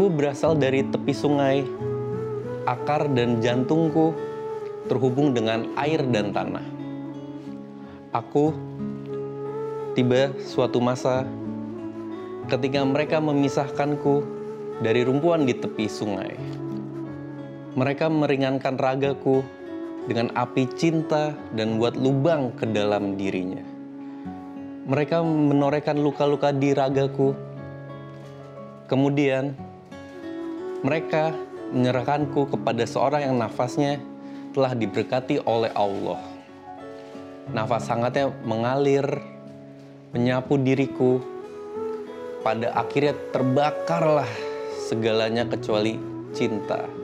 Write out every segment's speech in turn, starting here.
Aku berasal dari tepi sungai. Akar dan jantungku terhubung dengan air dan tanah. Aku tiba suatu masa ketika mereka memisahkanku dari rumpuan di tepi sungai. Mereka meringankan ragaku dengan api cinta dan buat lubang ke dalam dirinya. Mereka menorehkan luka-luka di ragaku. Kemudian mereka menyerahkanku kepada seorang yang nafasnya telah diberkati oleh Allah. Nafas hangatnya mengalir, menyapu diriku. Pada akhirnya terbakarlah segalanya kecuali cinta.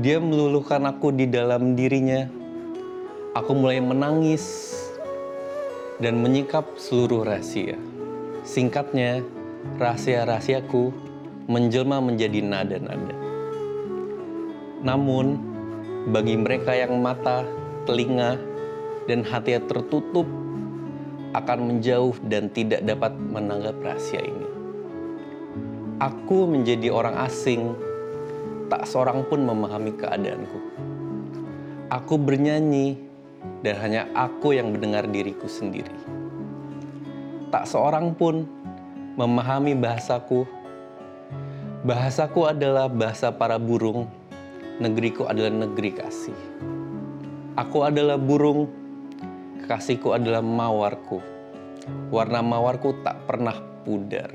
Dia meluluhkan aku di dalam dirinya. Aku mulai menangis dan menyingkap seluruh rahasia. Singkatnya, rahasia-rahasiaku menjelma menjadi nada-nada. Namun, bagi mereka yang mata, telinga, dan hati tertutup akan menjauh dan tidak dapat menanggap rahasia ini. Aku menjadi orang asing, tak seorang pun memahami keadaanku. Aku bernyanyi, dan hanya aku yang mendengar diriku sendiri. Tak seorang pun memahami bahasaku. Bahasaku adalah bahasa para burung, negeriku adalah negeri kasih. Aku adalah burung, kekasihku adalah mawarku. Warna mawarku tak pernah pudar.